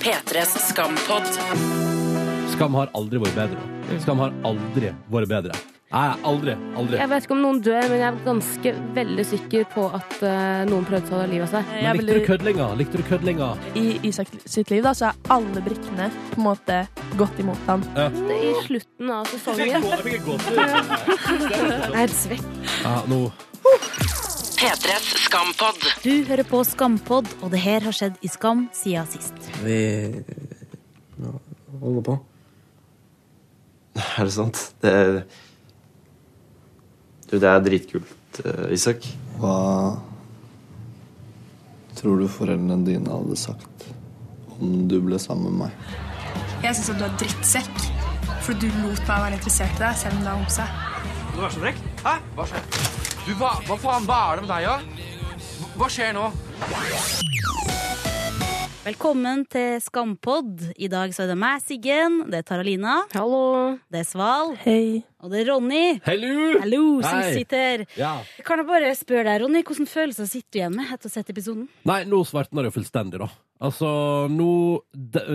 P3s skampod. Skam har aldri vært bedre. Skam har aldri vært bedre. Nei, aldri. Aldri. Jeg vet ikke om noen dør, men jeg er ganske veldig sikker på at uh, noen prøvde å ta livet av seg. Men likte du kødlinga? Likte du kødlinga? I Isak sitt liv da, så er alle brikkene på en måte gått imot ham. Det er I slutten av sesongen. Jeg fikk. Jeg er helt svett. Ja, nå P3s Skampod. Du hører på Skampod, og det her har skjedd i Skam siden sist. Vi ja, holder på. Er det sant? Det er Du, det er dritkult, eh, Isak. Hva tror du foreldrene dine hadde sagt om du ble sammen med meg? Jeg syns du er drittsekk. For du lot meg være interessert i deg, selv om det er homse. Du er så frekk. Hæ? Hva skjer? Du, hva, hva faen, hva er det med deg, da? Hva- Hva skjer nå? Velkommen til Skampod. I dag så er det meg, Siggen. Det er Taralina. Hallo. Det er Sval. Hei. Og det er Ronny. Hello! Hello som Hei. sitter Ja. Kan jeg bare spørre deg, Ronny, hvordan følelser sitter du igjen med etter å ha sett episoden? Nei, nå svartner det jo fullstendig, da. Altså, nå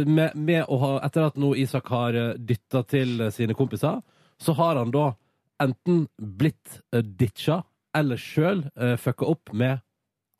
med, med å ha, Etter at nå Isak har dytta til eh, sine kompiser, så har han da enten blitt uh, ditcha eller sjøl uh, fucka opp med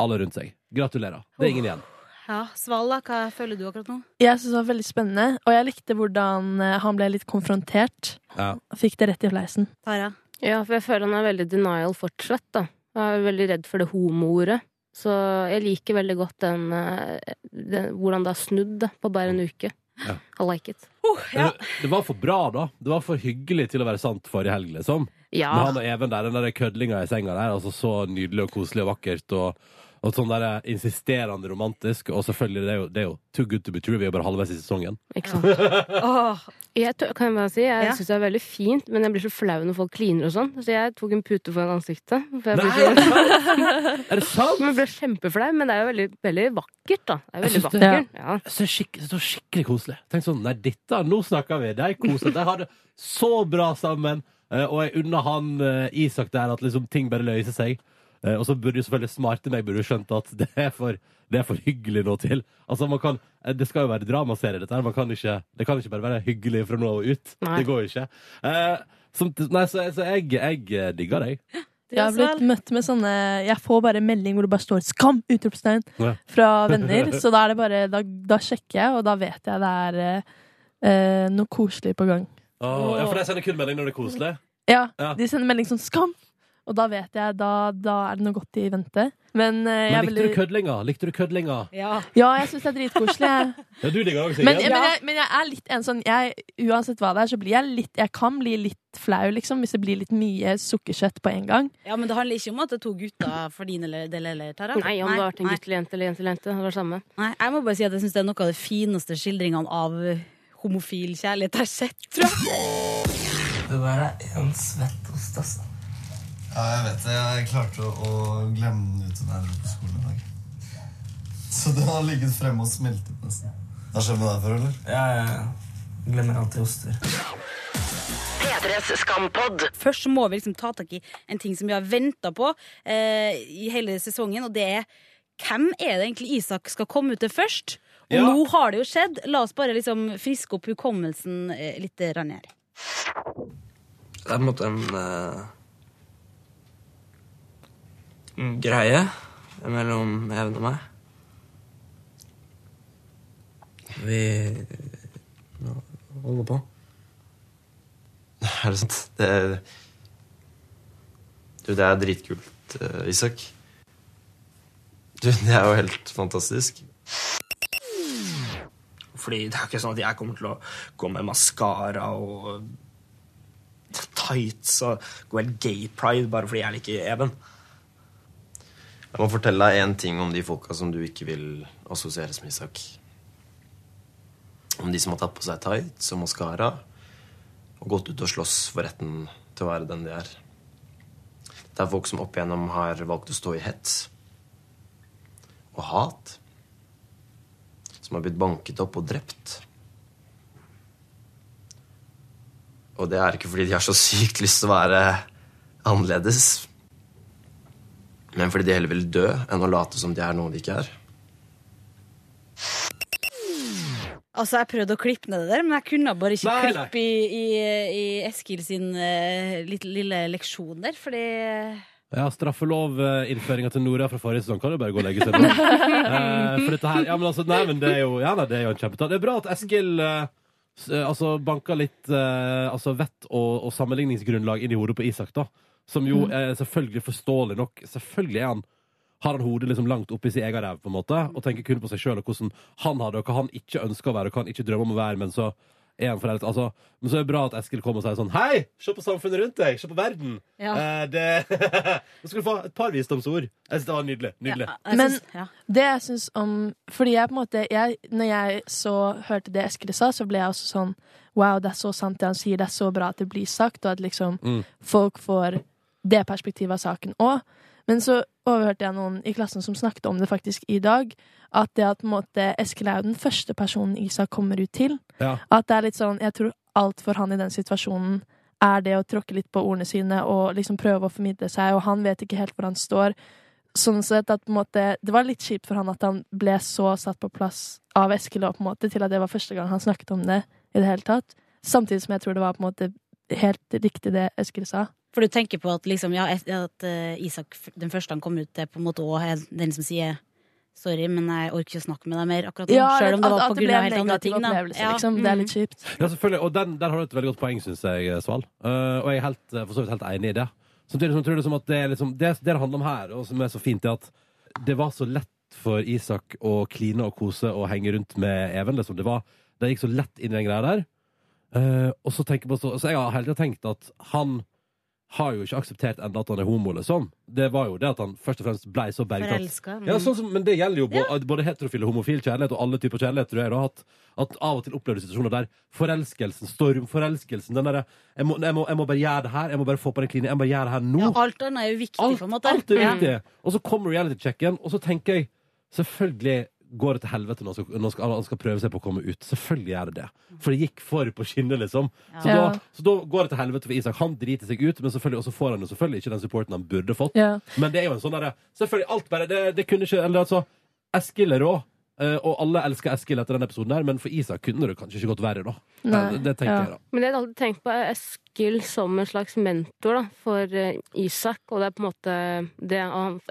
alle rundt seg. Gratulerer. Det er ingen igjen. Ja, Svala, hva føler du akkurat nå? Jeg synes det var veldig spennende, og jeg likte hvordan eh, han ble litt konfrontert. Ja. Fikk det rett i fleisen. Tara? Ja, for jeg føler han er veldig denial fortsatt, da. Jeg er veldig redd for det homo-ordet. Så jeg liker veldig godt den, eh, den hvordan det har snudd da, på bare en uke. Ja. I like it. Men det, det var for bra, da. Det var for hyggelig til å være sant forrige helg, liksom. Ja. Med han og Even der, den der kødlinga i senga der. Altså Så nydelig og koselig og vakkert. Og, og sånn der insisterende romantisk. Og selvfølgelig, det er, jo, det er jo too good to be true. Vi er bare halvveis i sesongen. Ikke sant? oh, Jeg kan jeg bare si, jeg Ja. syns det er veldig fint, men jeg blir så flau når folk kliner og sånn. Så jeg tok en pute foran ansiktet. For jeg Nei, blir er det sant? Men jeg ble kjempeflau, men det er jo veldig, veldig vakkert, da. Det er veldig det- vakkert. Ja. Jeg synes det skikkelig koselig. Tenk sånn, nei, dette, nå snakker vi. De koser De har det så bra sammen. Eh, Og jeg unner han eh, Isak der at liksom ting bare løser seg. Eh, Og så burde jo selvfølgelig smarte meg burde jo skjønt at det er for, det er for hyggelig nå til. Altså man kan, Det skal jo være dramaserie, dette her. Man kan ikke, det kan ikke bare være hyggelig fra nå og ut. Nei. Det går jo ikke. Eh, som, nei, så, så jeg, jeg digger deg. Jeg har blitt møtt med sånne Jeg får bare melding hvor det bare står 'skam!' utropstegn Ja. fra venner. Så da er det bare Da, da sjekker jeg, og da vet jeg det er eh, eh, noe koselig på gang. Åh, ja, for de sender kun melding når det er koselig. Ja, Ja. de sender melding sånn 'skam', og da vet jeg Da, da er det noe godt i vente. Men, eh, jeg Men er likte du veldig kødlinga? Likte du kødlinga? Ja. Ja, jeg syns det er dritkoselig. jeg. Ja, du digger det også, Men, Siggen? men, jeg, men jeg er litt en sånn jeg, Uansett hva det er, så blir jeg litt Jeg kan bli litt flau, liksom, hvis det blir litt mye sukkerkjøtt på en gang. ja, men det handler ikke om at det er to gutter for din eller- del, eller, Tara? Nei, om det har vært en nei. gutt eller jente eller jente eller jente. Det var det samme. Nei, jeg må bare si at jeg syns det er noe av de fineste skildringene av homofil kjærlighet jeg har sett, tror jeg. Det der er en svett ost, altså. Ja, jeg vet det. Jeg klarte å, å glemme den uten da jeg dro på skolen i dag. Så den har ligget fremme og smeltet nesten. Det har skjedd med deg før, eller? Ja, ja. ja. Glemmer alltid oster. Først så må vi liksom ta tak i en ting som vi har venta på eh, i hele sesongen, og det er hvem er det egentlig Isak skal komme ut til først? Og Ja. nå har det jo skjedd. La oss bare liksom friske opp hukommelsen eh, litt her. Det er på en måte en, uh, en greie mellom Even og meg. Vi holder på. Er det sant? Det er Du, det er dritkult, eh, Isak. Du, det er jo helt fantastisk. Fordi det er ikke sånn at jeg kommer til å gå med maskara og tights og gå helt gay pride bare fordi jeg liker Even. Jeg må fortelle deg én ting om de folka som du ikke vil assosieres med Isak. Om de som har tatt på seg tights og maskara og gått ut og slåss for retten til å være den de er. Det er folk som opp igjennom har valgt å stå i hets og hat. Som har blitt banket opp og drept. Og det er ikke fordi de har så sykt lyst til å være annerledes, men fordi de heller vil dø enn å late som de er noe de ikke er. Altså, Jeg prøvde å klippe ned det der, men jeg kunne bare ikke Nei, nei. klippe i, i, i Eskil sin uh, lille, lille leksjon der, fordi Ja, straffelovinnføringa til Nora fra forrige sesong kan jo bare gå og legge seg nå. Eh, for dette her Ja, men altså, nei, men det er jo, ja, nei, det er jo en kjempetal. Det er bra at Eskil eh, s- eh, altså banker litt eh, altså vett og, og sammenligningsgrunnlag inn i hodet på Isak, da. Som jo er selvfølgelig forståelig nok. Selvfølgelig er han har han hodet liksom langt oppi sin egen ræv, på en måte, og tenker kun på seg sjøl og hvordan han har det, og hva han ikke ønsker å være, og hva han ikke drømmer om å være, men så er han forelsket. Altså, men så er det bra at Eskil kommer og sier sånn Hei, se på samfunnet rundt deg! Se på verden! Ja. Eh, det Nå skal du få et par visdomsord. Jeg synes det var nydelig. nydelig. Ja, Men- ja. Det jeg syns om Fordi jeg på en måte jeg, Når jeg så hørte det Eskil sa, så ble jeg også sånn Wow, det er så sant det han sier. Det er så bra at det blir sagt, og at liksom Mm. folk får det perspektivet av saken òg. Men så overhørte jeg noen i klassen som snakket om det faktisk i dag. At det at måte Eskil er jo den første personen Isak kommer ut til. Ja. At det er litt sånn Jeg tror alt for han i den situasjonen er det å tråkke litt på ordene sine og liksom prøve å formidle seg, og han vet ikke helt hvor han står. Sånn sett at måte Det var litt kjipt for han at han ble så satt på plass av Eskil og på en måte til at det var første gang han snakket om det i det hele tatt. Samtidig som jeg tror det var på en måte helt riktig det Eskil sa. For du tenker på at, liksom, ja, at eh, Isak, den første han kom ut til, på en måte òg er den som sier Sorry, men jeg orker ikke å snakke med deg mer akkurat nå. Ja, selv om det var at grunn av helt andre ting. Da. Ja, liksom. Det er litt mm. kjipt. Ja, selvfølgelig. Og den, der har du et veldig godt poeng, syns jeg, Sval. Uh, og jeg er helt, eh, for så vidt helt enig i det. Samtidig som jeg tror det, som at det, er liksom, det, det det handler om her, og som er så fint, er at det var så lett for Isak å kline og kose og henge rundt med Even. Liksom. Det, var, det gikk så lett inn i den greia der. Uh, og så tenker jeg på så, så jeg har hele tida tenkt at han har jo ikke akseptert enda at han er homo, liksom. Det var jo det at han først og fremst blei så bergtatt. Mm. Ja, sånn som, men det gjelder jo både, både heterofil og homofil kjærlighet og alle typer kjærlighet. tror jeg da, at, at Av og til opplever du situasjoner der forelskelsen, stormforelskelsen den derre jeg, jeg, jeg må bare gjøre det her, jeg må bare få på den klinen, jeg må bare gjøre det her nå. ja, alt annet er jo viktig, alt, på en måte. alt er Ja. Og så kommer reality-checken, og så tenker jeg selvfølgelig går det til helvete når han skal, når han skal, skal prøve seg på å komme ut. Selvfølgelig gjør det det. For det gikk for på skinnet, liksom. Så, Ja. da, så da går det til helvete for Isak. Han driter seg ut, men selvfølgelig, og så får han jo selvfølgelig ikke den supporten han burde fått. Ja. Men det er jo en sånn derre Selvfølgelig, alt bare det, det kunne ikke Eller altså, Eskil er rå. Eh, Og alle elsker Eskil etter den episoden her, men for Isak kunne det kanskje ikke gått verre, da. Nei, det, det tenker ja. jeg, da. Men jeg hadde alltid tenkt på Eskil som en slags mentor da, for uh, Isak. Og det er på en måte det,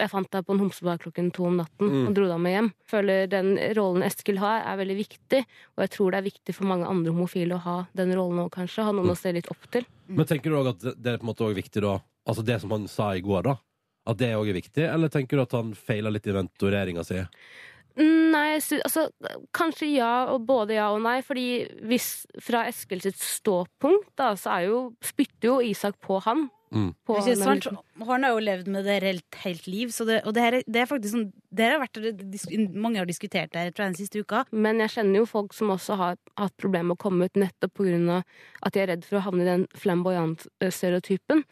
Jeg fant deg på en homsebar klokken to om natten Mm. og dro deg med hjem. Føler den rollen Eskil har, er veldig viktig. Og jeg tror det er viktig for mange andre homofile å ha den rollen òg, kanskje. Ha noen å se litt opp til. Men tenker du òg at det- det er på en måte også viktig, da? Altså det som han sa i går, da? At det òg er viktig? Eller tenker du at han feila litt i mentoreringa si? Nei, altså kanskje ja, og både ja og nei. Fordi hvis fra Eskil sitt ståpunkt, da, så er jo, spytter jo Isak på han. Mm. På sant? Han har jo levd med det helt, helt liv, så det, og det, her, er- det er faktisk sånn Det har vært mange har diskutert det her, tror jeg, den siste uka. Men jeg kjenner jo folk som også har hatt problemer med å komme ut nettopp av at de er redd for å havne i den flamboyant-stereotypen.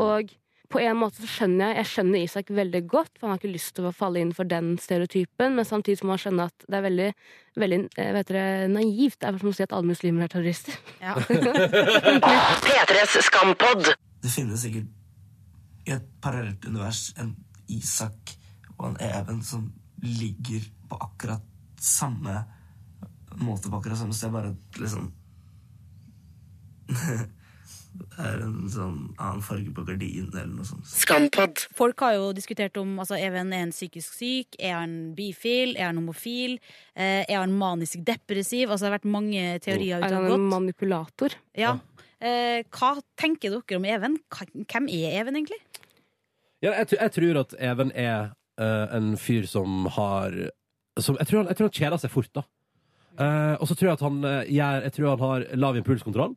Og på en måte så skjønner jeg Jeg skjønner Isak veldig godt, for han har ikke lyst til å falle inn for den stereotypen, men samtidig må han skjønne at det er veldig, veldig eh, vet dere, naivt. Det er som å si at alle muslimer er terrorister. Ja. P3s skampod. Det finnes sikkert i et parallelt univers en Isak og en Even som ligger på akkurat samme måte på akkurat samme sted, bare liksom Det er en sånn annen farge på gardinen eller noe sånt. Skampod. Folk har jo diskutert om altså, Even er han psykisk syk, er han bifil, er han homofil, eh, er han manisk depressiv? Altså, det har vært mange teorier Er han en manipulator? Ja. Eh, hva tenker dere om Even? Hvem er Even, egentlig? Ja, jeg, jeg tror at Even er uh, en fyr som har som, jeg, tror han, jeg tror han kjeder seg fort, da. Uh, og så tror jeg at han gjør Jeg tror han har lav impulskontroll.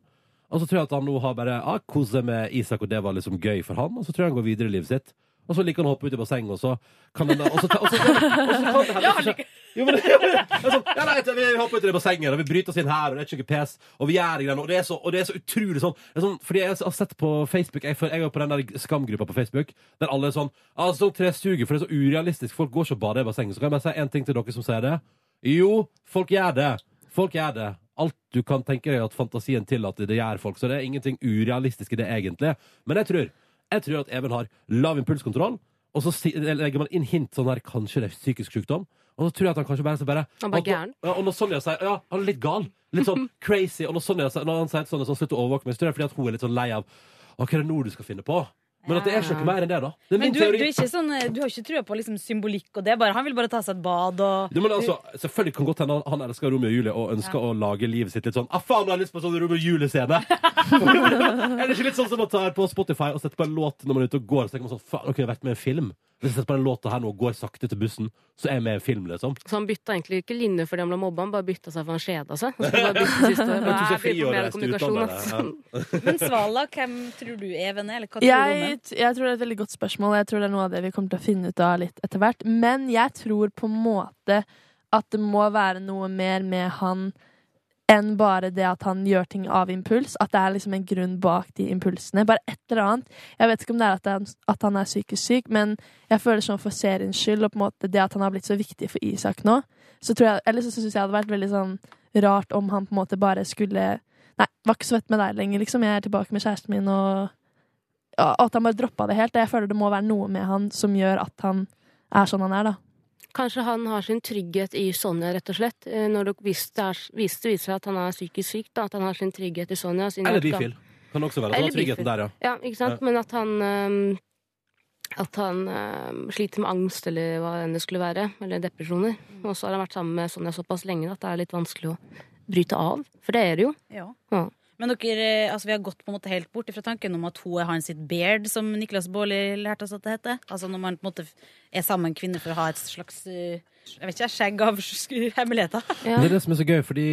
Og så tror jeg at han nå har bare ah, kost seg med Isak, og det var liksom gøy for han. Og så tror jeg han går videre i livet sitt. Og så liker han å hoppe ut i bassenget, og så kan han og så, og så, og så, kan det hende så- jo, men, jo, men, det ja, nei, vi hopper ut i det bassenget, og vi bryter oss inn her, og det er ikke noe pes, og vi gjør greiene, og det er så, og det er så utrolig sånn, det er sånn Fordi jeg har sett på Facebook, jeg, jeg er på den der skamgruppa på Facebook, der alle er sånn Altså, tre suger, for det er så urealistisk. Folk går ikke og bader i bassenget. Så kan jeg bare si en ting til dere som sier det. Jo, folk gjør det. Folk gjør det. Alt du kan tenke deg at fantasien tillater, det gjør folk. Så det er ingenting urealistisk i det, egentlig. Men jeg tror, jeg tror at Even har lav impulskontroll, og så legger man inn hint sånn her, kanskje det er psykisk sykdom. Og så tror jeg at han kanskje bare, så bare Han bare gæren. og når Sonja sier ja, han er litt gal, litt sånn crazy, og når, Sonja, når han sier sånn, så slutter å overvåke meg, så tror jeg fordi at hun er litt sånn lei av Hva er det nå du skal finne på? Men at det er ikke noe mer enn det, da. Det Men du, du, sånn, eh, du har ikke trua på liksom symbolikk og det, bare, han vil bare ta seg et bad og Du, men altså, selvfølgelig kan godt hende han- han elsker Romeo og Julie og ønsker å lage livet sitt litt sånn ah, faen, jeg har lyst på sånn Romeo og Julie-scene! er det ikke litt sånn som å ta på Spotify og sette på en låt når man er ute og går? Så tenker man sånn, faen, kunne jeg vært med i en film. Hvis jeg setter på den låta her nå og går sakte til bussen, så er jeg med i film, liksom. Så han bytta egentlig ikke linje fordi han ble mobba, han bare bytta seg for han kjeda seg. Han skulle bare bytte siste år. Jeg blir på mer kommunikasjon, altså. Men Svala, hvem tror du Even er? Eller hva tror du om Jeg, jeg tror det er et veldig godt spørsmål. Jeg tror det er noe av det vi kommer til å finne ut av litt etter hvert. Men jeg tror på en måte at det må være noe mer med han enn bare det at han gjør ting av impuls. At det er liksom en grunn bak de impulsene. Bare et eller annet. Jeg vet ikke om det er at, er, at han er psykisk syk, men jeg føler sånn for seriens skyld, og på en måte det at han har blitt så viktig for Isak nå, så tror jeg Eller så syns jeg det hadde vært veldig sånn rart om han på en måte bare skulle Nei, var ikke så vett med deg lenger, liksom. Jeg er tilbake med kjæresten min, og og at han bare droppa det helt. Jeg føler det må være noe med han som gjør at han er sånn han er, da. Kanskje han har sin trygghet i Sonja, rett og slett. Eh, Når det hvis det er- hvis det viser seg at han er psykisk syk, da, at han har sin trygghet i Sonja. Eller bifil. Kan også være. Eller har tryggheten bifil. der, ja. Ja, ikke sant? Ja. Men at han um, At han øh, sliter med angst, eller hva enn det skulle være. Eller depresjoner. Og så har han vært sammen med Sonja såpass lenge at det er litt vanskelig å bryte av. For det er det jo. Ja. Ja. Men dere, eh, altså vi har gått på en måte helt bort fra tanken om at hun er en sitt beard, som Niklas Baarli lærte oss at det heter. Altså når man på en måte er sammen med kvinner for å ha et slags eh, jeg vet ikke, skjegg av hemmeligheter. Ja. Det er det som er så gøy, fordi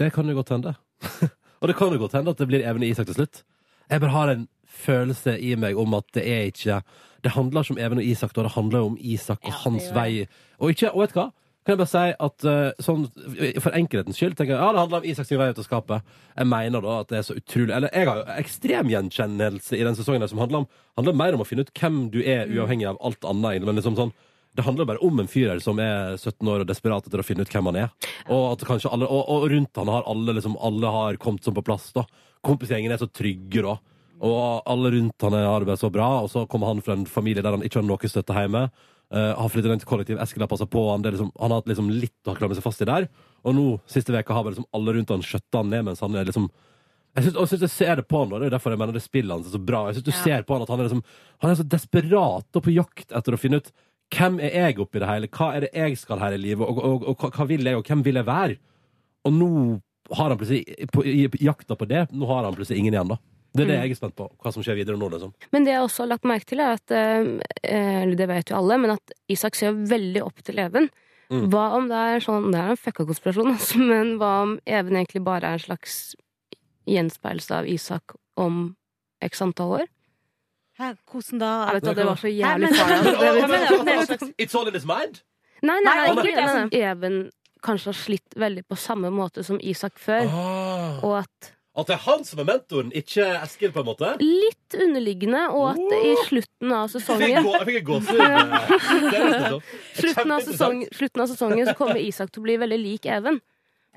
det kan jo godt hende. og det kan jo godt hende at det blir Even og Isak til slutt. Jeg bare har en følelse i meg om at det er ikke Det handler ikke om Even og Isak, da. Det handler jo om Isak og Ja, hans vei. Og ikke, og vet du hva? Kan jeg bare si at eh, sånn, For enkelhetens skyld tenker jeg ja, det handler om Isaks vei ut av skapet. Jeg mener da at det er så utrolig Eller jeg har jo ekstrem gjenkjennelse i den sesongen der som handler, om, handler mer om å finne ut hvem du er, uavhengig av alt annet. Men liksom sånn det handler bare om en fyr her som er 17 år og desperat etter å finne ut hvem han er. Og at kanskje alle, og, og rundt han har alle liksom, alle har kommet sånn på plass. da Kompisgjengen er så trygge, da. Og alle rundt han har det så bra. Og så kommer han fra en familie der han ikke har noe støtte hjemme. Uh, har flyttet inn til kollektiv. Eskil har passa på han. Det liksom, han har hatt liksom litt å klamre seg fast i der. Og nå, siste veka har liksom alle rundt han skjøtta han ned mens han er liksom jeg synes, jeg syns jeg ser det på han, det er derfor jeg mener det spillet hans er så bra. Jeg synes du Ja. ser på Han at han er, liksom, han er så desperat og på jakt etter å finne ut hvem er jeg oppi det hele, hva er det jeg skal her i livet, og, og, og, hva- hva vil jeg, og hvem vil jeg være? Og nå har han plutselig, på, i, i jakta på det, nå har han plutselig ingen igjen, da. Det er det Mm. jeg er spent på, hva som skjer videre nå, liksom. Men det jeg også har lagt merke til, er at eh, Eller det vet jo alle, men at Isak ser veldig opp til Even. Mm. Hva om det er sånn Det er en fucka konspirasjon, altså, men hva om Even egentlig bare er en slags gjenspeilelse av Isak om x antall år? Hæ, hvordan da? Jeg vet at det var så jævlig farlig. altså. It's all in his mind? Nei, nei, Nei, ikke det, nei, nei. Even kanskje har slitt veldig på samme måte som Isak før. Ah. Og at At det er han som er mentoren, ikke Eskil, på en måte? litt underliggende, og at i slutten av Jeg fikk, sesongen gå, jeg fikk gåsehud. Sånn. slutten av, sesong, slutten av sesongen så kommer Isak til å bli veldig lik Even.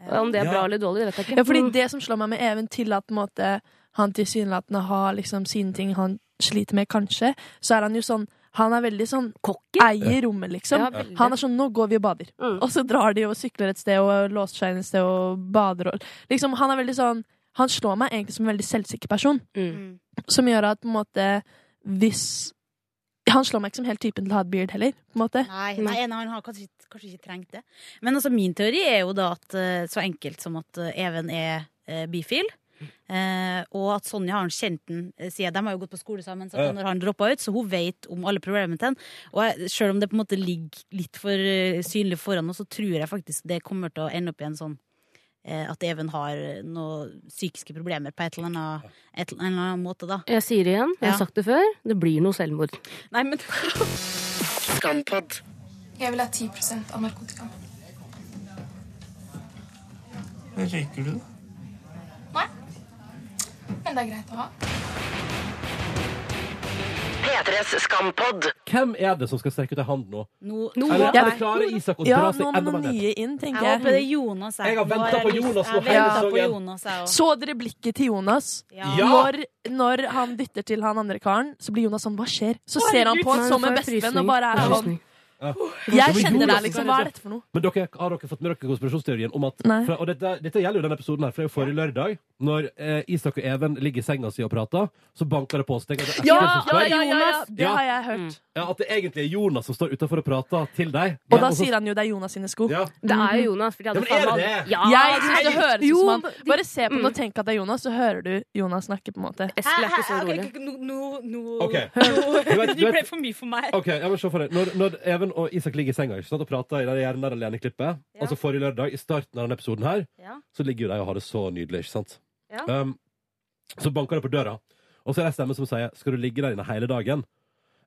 Om det er Ja. bra eller dårlig, det vet jeg ikke. Ja, fordi Mm. det som slår meg med Even, til at på en måte, han tilsynelatende har liksom sine ting han sliter med, kanskje, så er han jo sånn Han er veldig sånn Kokken? eier rommet, liksom. Ja. Han er sånn 'nå går vi og bader', Mm. og så drar de og sykler et sted og låser seg inn et sted og bader og Liksom, han er veldig sånn Han slår meg egentlig som en veldig selvsikker person, Mm. som gjør at på en måte hvis Han slår meg ikke som helt typen til å ha et beard heller, på en måte. Nei, nei, nei, han har kanskje, kanskje ikke trengt det. Men altså, min teori er jo da at eh, så enkelt som at eh, Even er eh, bifil. Eh, og at Sonja har kjent den eh, siden de har jo gått på skole sammen. Så Ja. når han droppa ut, så hun vet om alle problemene til han. Og jeg, selv om det på en måte ligger litt for synlig foran oss, så tror jeg faktisk det kommer til å ende opp i en sånn at Even har noen psykiske problemer på et eller annet, et, eller annet måte, da. Jeg sier det igjen, jeg Ja. har sagt det før, det blir noe selvmord. Nei, men Skampod. Jeg vil ha 10 av narkotikaen. Røyker du? Nei. Men det er greit å ha. P3s skampod. Hvem er det som skal strekke ut ei hand nå? Nå, Eller, det klare Isak å Ja, dra seg nå må enda mer noen ned? nye inn, tenker Jeg Jeg håper det er Jonas Jonas. Jeg har Nå ventet på Jonas nå hele på sesongen. Jonas, jeg også. Så dere blikket til Jonas? Ja. Ja! Når, når han dytter til han andre karen, så blir Jonas sånn Hva skjer? Så ser han på Nei, som en får jeg bestevenn frysning. og bare er sånn. Jeg kjenner deg, liksom. Hva er dette for noe? Men dere, har dere fått med dere konspirasjonsteorien om at Nei. for, Og dette, dette gjelder jo denne episoden her, for det er jo forrige lørdag. Når eh, Isak og Even ligger i senga si og prater, så banker det på oss. Tenker at det er Ja, Espen som ja, spør. ja, ja, ja, det har jeg hørt. Ja, At det egentlig er Jonas som står utafor og prater til deg. Og da sier han jo det er Jonas sine sko. ja. Det er jo Jonas. For de Ja, men er det det? Ja, Jeg synes det høres ut Jo, som han de- Bare se på den og Mm. tenk at det er Jonas, så hører du Jonas snakke, på en måte. Eskil er ikke så Hæ, hæ, rolig. ok, Nå, nå, Ok. nå- Du vet- du Det ble vet- for mye for meg. Ok, jeg må se for deg Når, når Even og Isak ligger i senga ikke sant, og prater i det Gjerne der alene-klippet Ja. Altså forrige lørdag, i starten av denne episoden her Ja. Så ligger jo de og har det så nydelig, ikke sant? Ja. Um, så banker det på døra Og så er det en stemme som sier Skal du ligge der inne hele dagen?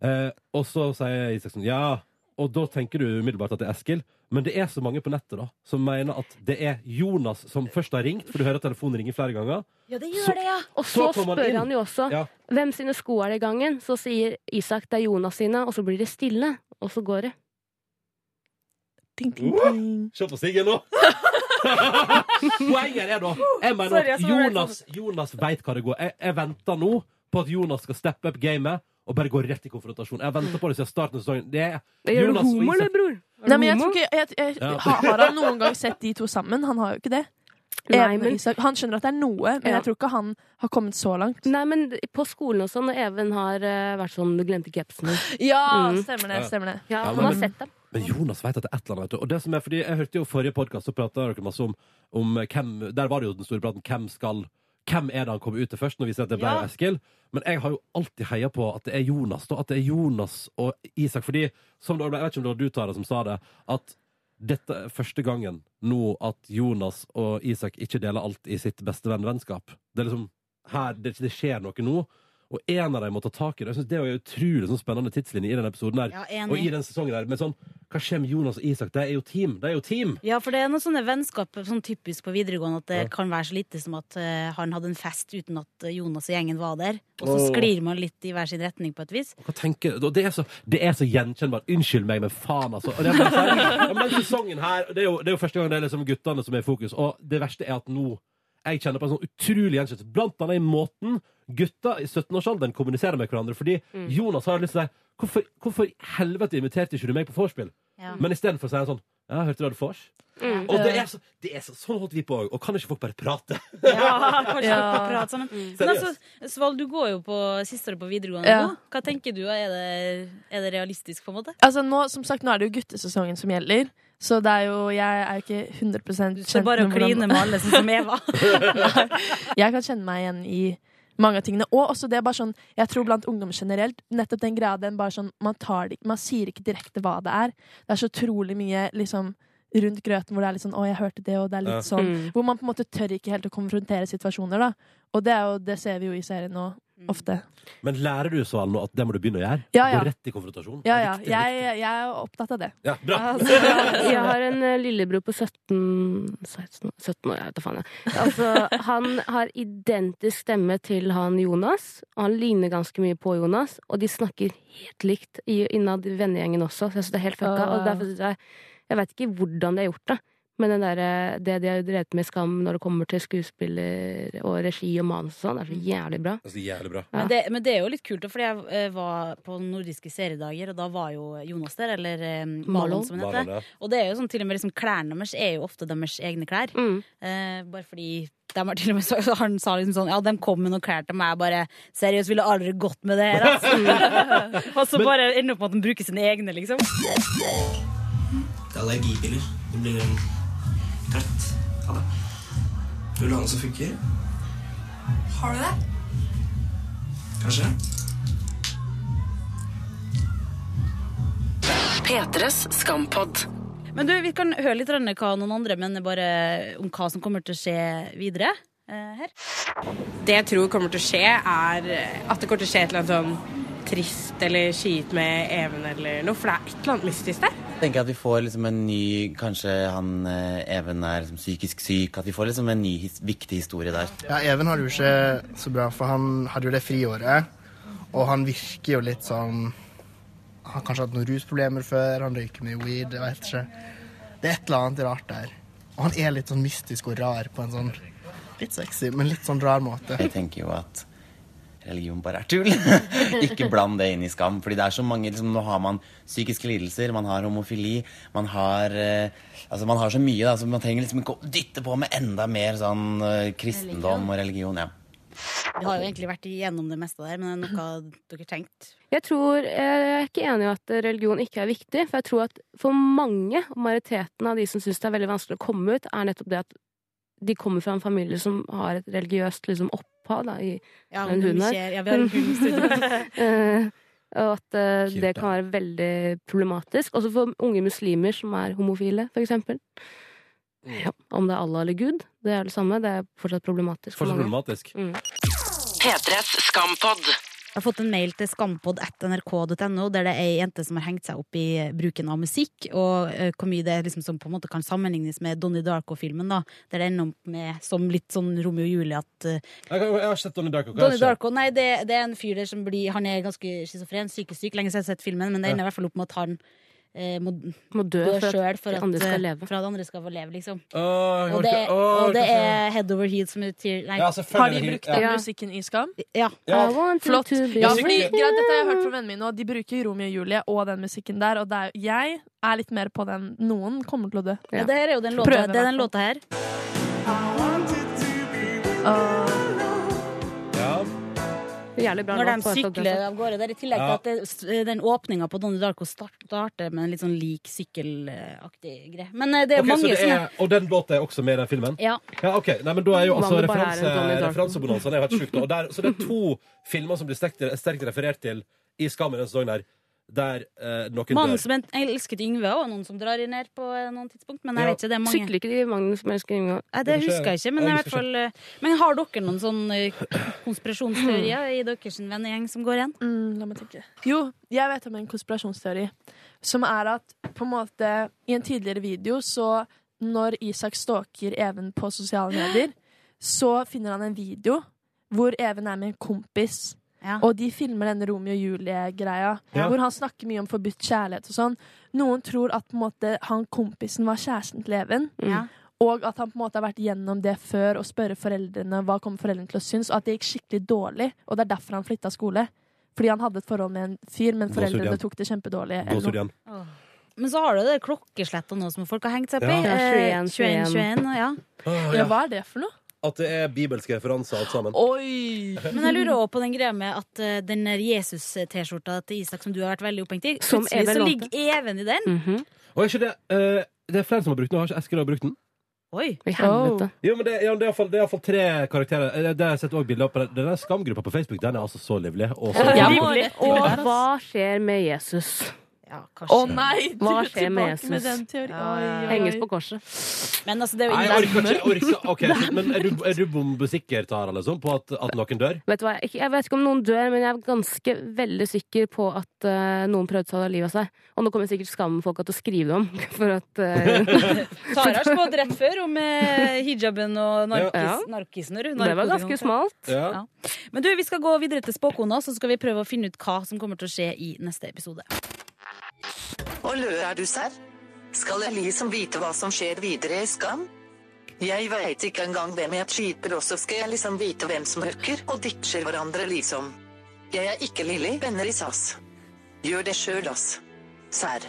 Uh, og så sier Isak sånn Ja Og da tenker du umiddelbart at det er Eskil Men det er så mange på nettet da Som mener at det er Jonas som først har ringt For du hører at telefonen ringer flere ganger Ja, det Så- det, ja. Og så, Så kom han spør han jo også Ja. hvem sine sko er det i gangen. Så sier Isak det er Jonas sine, og så blir det stille. Og så går det. Ting, ting, ting. Se på Siggen nå Poenget er da Jeg mener Sorry, jeg at Jonas, Jonas vet hva det går jeg, jeg venter nå på at Jonas skal steppe opp gamet Og bare gå rett i konfrontasjon Jeg venter på det siden starten av sesongen Det er Gjør du Jonas homo, eller, bror? Er Nei, men jeg tror ikke jeg, jeg, Ja. har, har han noen gang sett de to sammen? Han har jo ikke det. Nei, Even og men- Isak. Han skjønner at det er noe, men Ja. jeg tror ikke han har kommet så langt. Nei, men på skolen og sånn, når Even har uh, vært sånn Du glemte capsen. Ja, Mm. stemmer det. Stemmer det Ja, Ja, han men- har sett dem. Men Jonas vet at det er et eller annet vet du. Og det som er fordi Jeg hørte jo forrige podcast Så prata dere masse om, om hvem Der var det jo den store praten Hvem skal hvem er det han kommer ut til først, når vi ser at det ble Ja. Eskil? Men jeg har jo alltid heia på at det er Jonas. Da, at det er Jonas og Isak. Fordi, som det, jeg vet ikke om det var du, Tara, som sa det, at dette er første gangen nå at Jonas og Isak ikke deler alt i sitt bestevennvennskap. Det er liksom her, det skjer noe nå. Og en av dem må ta tak i det. Jeg synes Det er jo en utrolig sånn spennende tidslinje i denne episoden. her Ja, enig. Og i den sesongen her. Men sånn, hva skjer med Jonas og Isak? Det er jo team. Det er jo team. Ja, for det er noen sånne vennskap sånn typisk på videregående at det Ja. kan være så lite som at eh, han hadde en fest uten at eh, Jonas og gjengen var der. Og så Åh. sklir man litt i hver sin retning på et vis. Hva tenker og Det er så, det er så gjenkjennbart. Unnskyld meg, men faen, altså. Og det er bare sånn, ja, men den sesongen her det er, jo, det er jo første gang det er liksom guttene som er i fokus. Og det verste er at nå jeg kjenner på en sånn utrolig gjenkjennelse. Blant annet i måten gutta i 17-årsalderen kommuniserer med hverandre. Fordi Jonas har lyst til å si hvorfor, hvorfor i helvete inviterte ikke du meg på vorspiel? Ja. Men istedenfor sier han sånn Ja, hørte du hadde? Mm. Og det er, så, det er så, sånn holdt vi på òg. Og kan ikke folk bare prate? Ja, kanskje Ja. folk prate sammen. Men altså, Sval, du går jo på siste året på videregående Ja. nå. Hva tenker du? Er det, er det realistisk, på en måte? Altså nå, som sagt, nå er det jo guttesesongen som gjelder, så det er jo Jeg er jo ikke 100 Du står bare å kline med alle, sånn som Eva. Jeg kan kjenne meg igjen i mange av tingene. Og også det er bare sånn, jeg tror blant ungdom generelt, nettopp den greia den bare sånn, man, tar det, man sier ikke direkte hva det er. Det er så utrolig mye liksom rundt grøten hvor det er litt sånn 'Å, jeg hørte det', og det er litt Ja. sånn Mm. Hvor man på en måte tør ikke helt å konfrontere situasjoner, da. Og det, er jo, det ser vi jo i serien nå, ofte. Men lærer du så nå at det må du begynne å gjøre? Ja, ja. Gå rett i konfrontasjon? Ja, ja. Riktig, er Jeg, jeg er opptatt av det. ja bra. Altså, jeg har en eh, lillebror på 17 16, 17 år, jeg vet da faen. jeg. Altså, han har identisk stemme til han Jonas, og han ligner ganske mye på Jonas. Og de snakker helt likt i, innad i vennegjengen også, så jeg syns det er helt fucka. Og derfor synes jeg Jeg vet ikke hvordan de har gjort det, men den der, det de har drevet med Skam når det kommer til skuespiller og regi og manus og sånn, er så jævlig bra. Altså, jævlig bra. Ja. Men, det, men det er jo litt kult, fordi jeg eh, var på nordiske seriedager, og da var jo Jonas der, eller eh, Malon, Malon. som han Malon, heter. ja. Og det er jo sånn til og med liksom, klærne deres er jo ofte deres egne klær. Mm. Eh, bare fordi de har til og med så, Han sa liksom sånn Ja, de kom med noen klær til meg. Bare Seriøst, ville aldri gått med det her, altså. og så Men- bare ender opp med at de bruker sine egne, liksom. Det er allergipiller. Det blir trøtt av det. Vil du ha noe som funker? Har du det? Kanskje? P3s skampod. Men du, vi kan høre litt hva noen andre mener bare om hva som kommer til å skje videre. eh, her. Det jeg tror kommer til å skje, er at det kommer til å skje et eller annet sånn trist eller kjipt med Even eller noe, for det er et eller annet mystisk der. Jeg tenker at vi får liksom en ny Kanskje han eh, Even er liksom psykisk syk. At vi får liksom en ny his viktig historie der. Ja, Even har det jo ikke så bra, for han hadde jo det friåret. Og han virker jo litt sånn Han har kanskje hatt noen rusproblemer før, han røyker mye weed, jeg vet ikke. Det er et eller annet rart der. Og han er litt sånn mystisk og rar på en sånn litt sexy, men litt sånn rar måte. Jeg tenker jo at religion bare er tull. ikke bland det inn i skam. Fordi det er så mange liksom, Nå har man psykiske lidelser, man har homofili, man har eh, Altså man har så mye, da, så man trenger liksom ikke å dytte på med enda mer sånn eh, kristendom og religion. ja. Vi har jo egentlig vært igjennom det meste der, men er det noe dere tenkt? Jeg tror, jeg er ikke enig i at religion ikke er viktig, for jeg tror at for mange, og majoriteten av de som syns det er veldig vanskelig å komme ut, er nettopp det at de kommer fra en familie som har et religiøst liksom, opphav da, i Ja, en hund her. ja, vi har en hund i studio. Eh, og at eh, det kan være veldig problematisk. Også for unge muslimer som er homofile, for eksempel. Ja, om det er Allah eller Gud, det er det samme. Det er fortsatt problematisk. Fortsatt problematisk. Mm. P3s Skampod. Jeg har fått en mail til skampod.nrk.no der det er ei jente som har hengt seg opp i bruken av musikk, og eh, hvor mye det liksom som på en måte kan sammenlignes med Donnie Darko-filmen, da, der det ender opp med som litt sånn Romeo og Julie at eh, Jeg, har- sett Donnie Darko. Hva Donnie? Darko, nei, det, det er en fyr der som blir Han er ganske schizofren, psykisk syk, lenge siden jeg har sett filmen, men det ender i hvert fall opp med at han eh, må, Må dø for sjøl for, at, eh, for at andre skal få leve, liksom. Oh, Og det, oh, og det er head over Heat som betyr nei. Ja. Har de brukt den Ja. musikken i Skam? Ja. Ja. I Flott. Ja, fordi, greit, dette har jeg hørt fra vennene mine, og de bruker Romeo og Julie og den musikken der. Og det er, jeg er litt mer på den. Noen kommer til å dø. Ja, det her er jo den låta, det er den i låta her. Ja. Jævlig bra Når de er sykler av gårde. Det er i tillegg til Ja. at det, den åpninga på Donnie Darko starter med en litt sånn lik sykkelaktig greie. Men eh, det er okay, mange det som er, og den låta er også med i den filmen? Ja. Ja, ok. Nei, men da er jo altså er referanse, referansebonanzaen er helt sjukt. Så det er to filmer som blir sterkt, sterkt referert til i Skam i denne sesongen her, der eh, noen Mannen som elsket Yngve og noen som drar ned på eh, noen tidspunkt. Men jeg Ja. vet ikke, det er mange. Sykler ikke de Magnus som elsker Yngve? Nei, det husker jeg ikke, men, Jeg i hvert husker fall, eh, men har dere noen sånn eh, konspirasjonsteorier i deres vennegjeng som går igjen? Mm, la meg tenke. Jo, jeg vet om en konspirasjonsteori. Som er at på en måte i en tidligere video, så når Isak stalker Even på sosiale medier, så finner han en video hvor Even er med en kompis. Ja. Og de filmer denne Romeo og Julie-greia, Ja. hvor han snakker mye om forbudt kjærlighet og sånn. Noen tror at på en måte, han kompisen var kjæresten til Even. Ja. Og at han på en måte har vært gjennom det før og spørre foreldrene hva kommer foreldrene til å synes, og at det gikk skikkelig dårlig. Og det er derfor han flytta skole. Fordi han hadde et forhold med en fyr, men foreldrene tok det kjempedårlig. Men så har du det klokkeslettet nå som folk har hengt seg opp i. Ja. Eh, 21, 21, 21, Ja, ja. hva er det for noe? At det er bibelske referanser alt sammen. Oi! Men jeg lurer også på den greia med at eh, den der Jesus-T-skjorta til Isak som du har vært veldig opphengt i, Som plutselig Even så lånte. ligger Even i den. Mhm. Og er ikke det eh, Det er flere som har brukt den. Har ikke Eskil også brukt den? Oi! I helvete. Jo, men det, ja, det er iallfall- det er iallfall tre karakterer. Eh, Det har jeg sett også bilder på den- Den der skamgruppa på Facebook Den er altså så livlig. Og så Ja, Livlig. Og hva skjer med Jesus? Ja, Å nei! Du Hva er skjer med tilbake med Jesus? den teorien. Ja, Oi, ja, ja. Henges på korset. Men altså, det er jo Nei, jeg ingen orker ikke. Jeg orker, ok, så- men er du, er du bombesikker, Tara, liksom, på at, at noen dør? Vet du hva, jeg, jeg vet ikke om noen dør, men jeg er ganske veldig sikker på at uh, noen prøvde å ta livet av seg. Og nå kommer sikkert skamfolka til å skrive om. For at uh, Tara har spådd rett før om uh, hijaben og narkis, Ja. Det var ganske smalt. Ja. Ja. Men du, vi skal gå videre til spåkona, så skal vi prøve å finne ut hva som kommer til å skje i neste episode. Hvor lø er du, serr? Skal jeg liksom vite hva som skjer videre i Skam? Jeg veit ikke engang hvem jeg cheaper, og så skal jeg liksom vite hvem som hooker og ditcher hverandre, liksom. Jeg er ikke Lilly, venner i SAS. Gjør det sjøl, ass. Serr.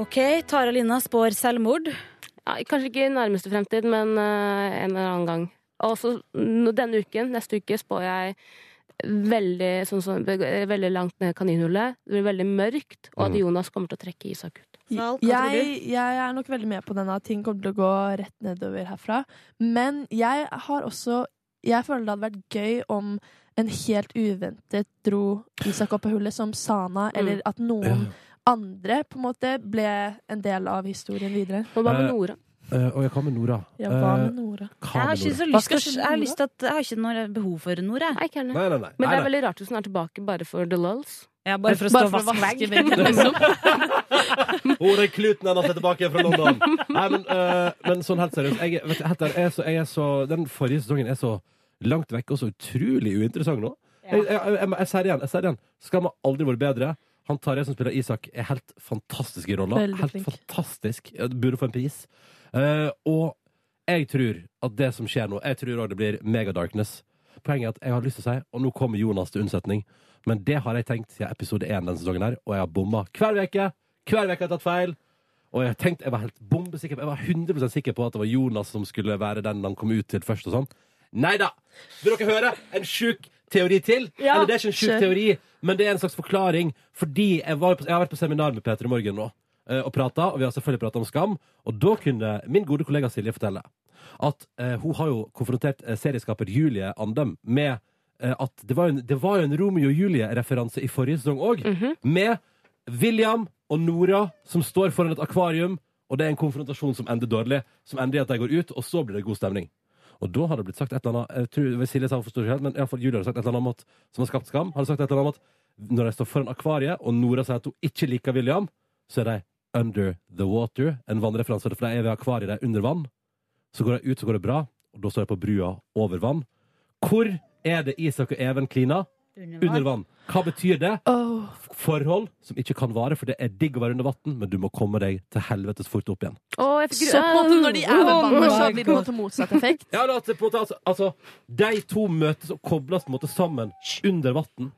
Ok, Tara Lina spår selvmord. ja, Kanskje ikke i nærmeste fremtid, men uh, en eller annen gang. Og så denne uken, neste uke, spår jeg veldig, sånn, sånn, veldig langt ned kaninhullet. Det blir veldig mørkt, og at Mm. Jonas kommer til å trekke Isak ut. Jeg, jeg er nok veldig med på denne at ting kommer til å gå rett nedover herfra. Men jeg har også Jeg føler det hadde vært gøy om en helt uventet dro Isak opp av hullet, som Sana, eller at noen andre på en måte ble en del av historien videre. Og hva med Eh, Nora? Uh, og jeg kan med Nora? Ja, hva med Nora? hva Jeg har ikke så lyst til Jeg har lyst til at Jeg har ikke noe behov for Nora. Nei. Nei, nei, nei. Men det er veldig rart hvis hun er tilbake bare for the lulls. Ja, bare for å stå og vaske vaske vegg. veggen, liksom. Å, den kluten hennes er tilbake fra London! Nei, men, uh, men sånn helt seriøst. Jeg, vet, du, Hetter, jeg er så, jeg er så, den forrige sesongen er så langt vekk og så utrolig uinteressant nå. Jeg, jeg, jeg, jeg, jeg sier det igjen. Jeg sier igjen. Skal man aldri vært bedre. Han Tarjei som spiller Isak, er helt fantastisk i rolla. Helt flink. fantastisk. Jeg Burde få en pris. Eh, og jeg tror at det som skjer nå, jeg tror òg det blir megadarkness. Poenget er at jeg har lyst til å si, og nå kommer Jonas til unnsetning, men det har jeg tenkt siden episode én denne sesongen her, og jeg har bomma hver uke. Hver uke har jeg tatt feil. Og jeg tenkte, jeg var helt bombesikker jeg var 100% sikker på at det var Jonas som skulle være den han kom ut til først og sånn. Nei da! Vil dere høre en sjuk teori til? Ja, Eller det er ikke en sjuk teori, men det er en slags forklaring. Fordi jeg, var på, jeg har vært på seminar med Peter i Morgen nå og prata, og vi har selvfølgelig prata om skam. Og da kunne min gode kollega Silje fortelle at eh, hun har jo konfrontert eh, serieskaper Julie Andem med eh, at det var, en, det var en Romeo og Julie-referanse i forrige sesong òg. Med William og Nora som står foran et akvarium, og det er en konfrontasjon som ender dårlig. Som ender i at de går ut, og så blir det god stemning. Og da har det blitt sagt et eller annet Jeg tror Silje sa hun forstår ikke helt, men i alle fall Julie har sagt et eller annet om at, som har skapt skam. Har sagt et eller annet om at når de står foran akvariet, og Nora sier at hun ikke liker William, så er de under the water. En vannreferanse, for det er ved akvariet, der er under vann. Så går de ut, så går det bra, og da står de på brua over vann. Hvor er det Isak og Even klina? Under Under vann. Hva betyr det? Forhold som ikke kan vare, for det er digg å være under vann, men du må komme deg til helvetes fort opp igjen. Oh, jeg Så på en måte når de er ved Oh vannet, så blir det på en måte motsatt effekt. Ja, da, på en måte, altså, altså, De to møtes og kobles på en måte sammen under vann.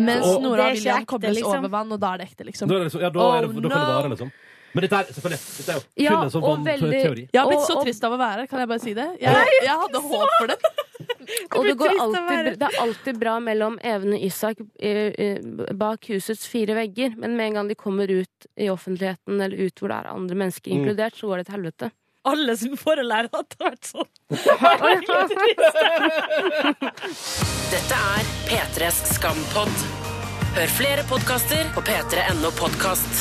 Mens Og- Nora og William ekte, kobles liksom. over vann, og da er det ekte, liksom. Da, er det ja, da, er det, da kan det vare, liksom. Men dette er selvfølgelig Dette er jo kun Ja, en sånn og veldig- vannteori. Jeg har blitt så og- trist av å være her, kan jeg bare si det? Jeg, jeg hadde håp for det. Og det, går alltid, det er alltid bra mellom Even og Isak eh, eh, bak husets fire vegger, men med en gang de kommer ut i offentligheten eller ut hvor det er andre mennesker Mm. inkludert, så går det til helvete. Alle som forelærer at det har vært sånn. Dette er P3s Skampod. Hør flere podkaster på p3.no podkast.